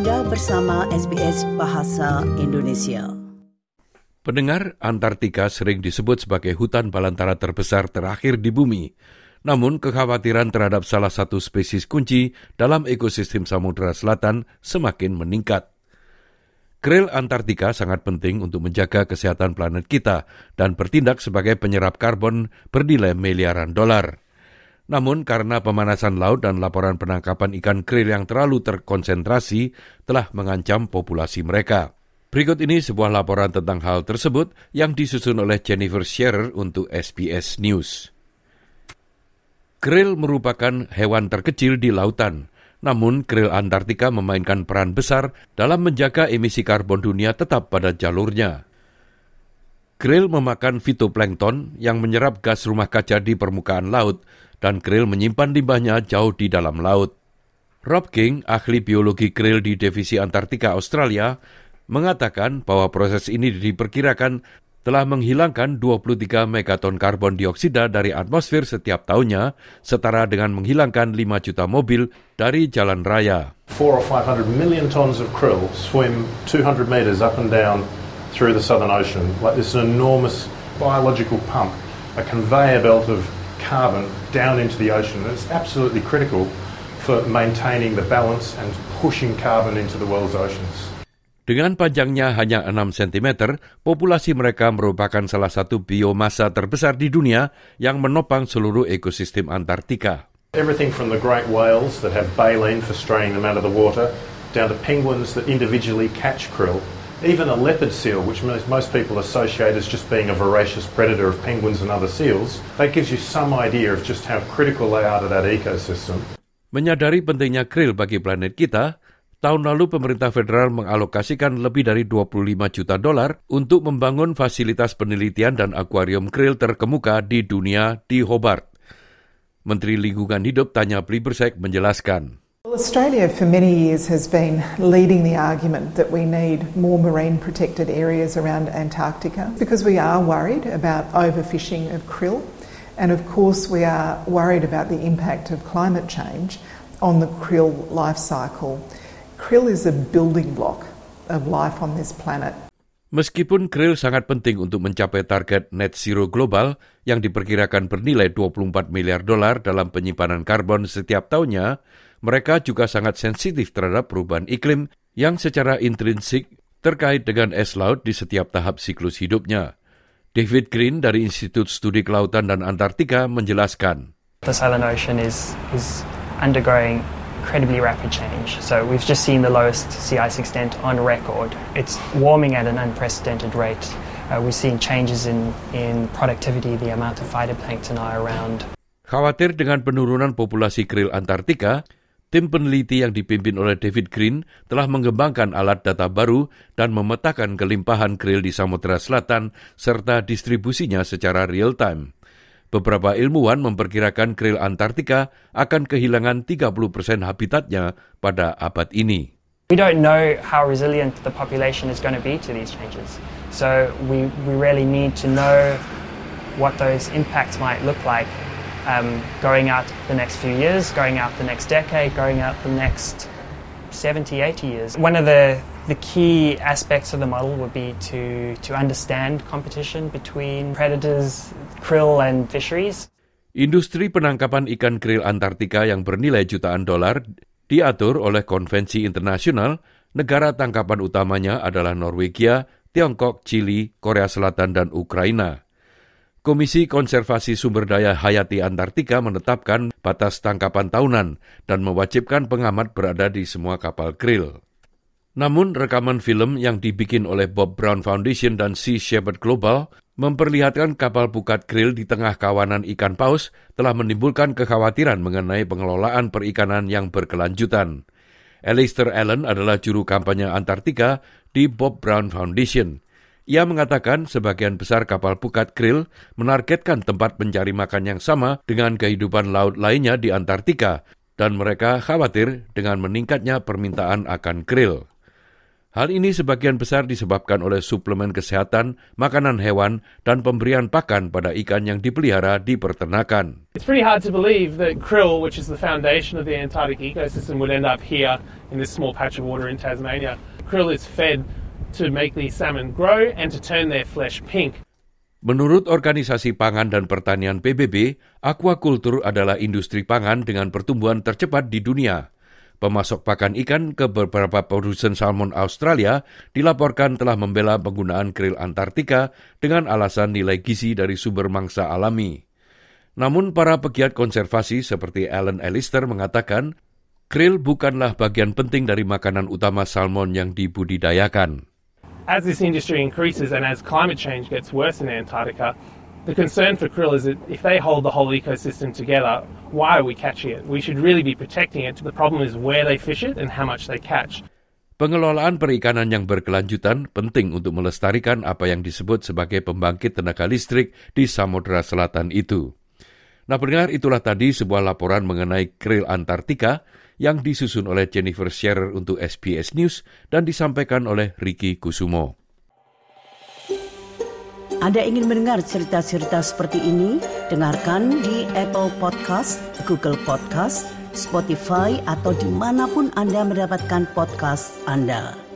Anda bersama SBS Bahasa Indonesia. Pendengar, Antartika sering disebut sebagai hutan balantara terbesar terakhir di bumi. Namun, kekhawatiran terhadap salah satu spesies kunci dalam ekosistem Samudra Selatan semakin meningkat. Krill Antartika sangat penting untuk menjaga kesehatan planet kita dan bertindak sebagai penyerap karbon bernilai miliaran dolar. Namun karena pemanasan laut dan laporan penangkapan ikan krill yang terlalu terkonsentrasi telah mengancam populasi mereka. Berikut ini sebuah laporan tentang hal tersebut yang disusun oleh Jennifer Scherer untuk SBS News. Krill merupakan hewan terkecil di lautan, namun krill Antartika memainkan peran besar dalam menjaga emisi karbon dunia tetap pada jalurnya. Krill memakan fitoplankton yang menyerap gas rumah kaca di permukaan laut dan krill menyimpan limbahnya jauh di dalam laut. Rob King, ahli biologi krill di Divisi Antartika Australia, mengatakan bahwa proses ini diperkirakan telah menghilangkan 23 megaton karbon dioksida dari atmosfer setiap tahunnya, setara dengan menghilangkan 5 juta mobil dari jalan raya. 4 or 500 million tons of krill swim 200 meters up and down through the Southern Ocean, like this enormous biological pump, a conveyor belt of carbon down into the ocean. And it's absolutely critical for maintaining the balance and pushing carbon into the world's oceans. Dengan panjangnya hanya 6 cm, populasi mereka merupakan salah satu biomasa terbesar di dunia yang menopang seluruh ekosistem Antartika. Everything from the great whales that have baleen for straying them out of the water, down to penguins that individually catch krill, even a leopard seal, which most, most people associate as just being a voracious predator of penguins and other seals, that gives you some idea of just how critical they are to that ecosystem. Menyadari pentingnya krill bagi planet kita, tahun lalu pemerintah federal mengalokasikan lebih dari 25 juta dolar untuk membangun fasilitas penelitian dan akuarium krill terkemuka di dunia di Hobart. Menteri Lingkungan Hidup Tanya Plibersek menjelaskan. Australia for many years has been leading the argument that we need more marine protected areas around Antarctica because we are worried about overfishing of krill. And of course, we are worried about the impact of climate change on the krill life cycle. Krill is a building block of life on this planet. Meskipun krill sangat penting untuk mencapai target net zero global yang diperkirakan bernilai 24 miliar dolar dalam penyimpanan karbon setiap tahunnya, mereka juga sangat sensitif terhadap perubahan iklim yang secara intrinsik terkait dengan es laut di setiap tahap siklus hidupnya. David Green dari Institut Studi Kelautan dan Antartika menjelaskan. The Southern Ocean is, is undergoing incredibly rapid change. So we've just seen the lowest sea ice extent on record. It's warming at an unprecedented rate. Uh, we've seen changes in, in productivity, the amount of phytoplankton are around. Khawatir dengan penurunan populasi krill Antartika, Tim peneliti yang dipimpin oleh David Green telah mengembangkan alat data baru dan memetakan kelimpahan krill di Samudra Selatan serta distribusinya secara real time. Beberapa ilmuwan memperkirakan krill Antartika akan kehilangan 30 persen habitatnya pada abad ini. We don't know how resilient the population is going to be to these changes. So we, we really need to know what those impacts might look like um, going out the next few years, going out the next decade, going out the next 70, 80 years. One of the, the key aspects of the model would be to, to understand competition between predators, krill and fisheries. Industri penangkapan ikan krill Antartika yang bernilai jutaan dolar diatur oleh konvensi internasional. Negara tangkapan utamanya adalah Norwegia, Tiongkok, Chili, Korea Selatan, dan Ukraina. Komisi Konservasi Sumber Daya Hayati Antartika menetapkan batas tangkapan tahunan dan mewajibkan pengamat berada di semua kapal krill. Namun rekaman film yang dibikin oleh Bob Brown Foundation dan Sea Shepherd Global memperlihatkan kapal pukat krill di tengah kawanan ikan paus telah menimbulkan kekhawatiran mengenai pengelolaan perikanan yang berkelanjutan. Alistair Allen adalah juru kampanye Antartika di Bob Brown Foundation – ia mengatakan sebagian besar kapal pukat krill menargetkan tempat mencari makan yang sama dengan kehidupan laut lainnya di Antartika dan mereka khawatir dengan meningkatnya permintaan akan krill. Hal ini sebagian besar disebabkan oleh suplemen kesehatan, makanan hewan, dan pemberian pakan pada ikan yang dipelihara di peternakan. It's pretty hard to believe that krill, which is the foundation of the Antarctic ecosystem, would end up here in this small patch of water in Tasmania. Krill is fed Menurut Organisasi Pangan dan Pertanian PBB, aquaculture adalah industri pangan dengan pertumbuhan tercepat di dunia. Pemasok pakan ikan ke beberapa produsen salmon Australia dilaporkan telah membela penggunaan krill Antartika dengan alasan nilai gizi dari sumber mangsa alami. Namun para pegiat konservasi seperti Alan Alistair mengatakan, krill bukanlah bagian penting dari makanan utama salmon yang dibudidayakan. As this industry increases and as climate change gets worse in Antarctica, the concern for krill is that if they hold the whole ecosystem together, why are we catching it? We should really be protecting it. The problem is where they fish it and how much they catch. Pengelolaan perikanan yang berkelanjutan penting untuk melestarikan apa yang disebut sebagai pembangkit tenaga listrik di Samudra Selatan itu. Nah pendengar itulah tadi sebuah laporan mengenai krill Antartika yang disusun oleh Jennifer Scherer untuk SBS News dan disampaikan oleh Ricky Kusumo. Anda ingin mendengar cerita-cerita seperti ini? Dengarkan di Apple Podcast, Google Podcast, Spotify, atau di mana pun Anda mendapatkan podcast Anda.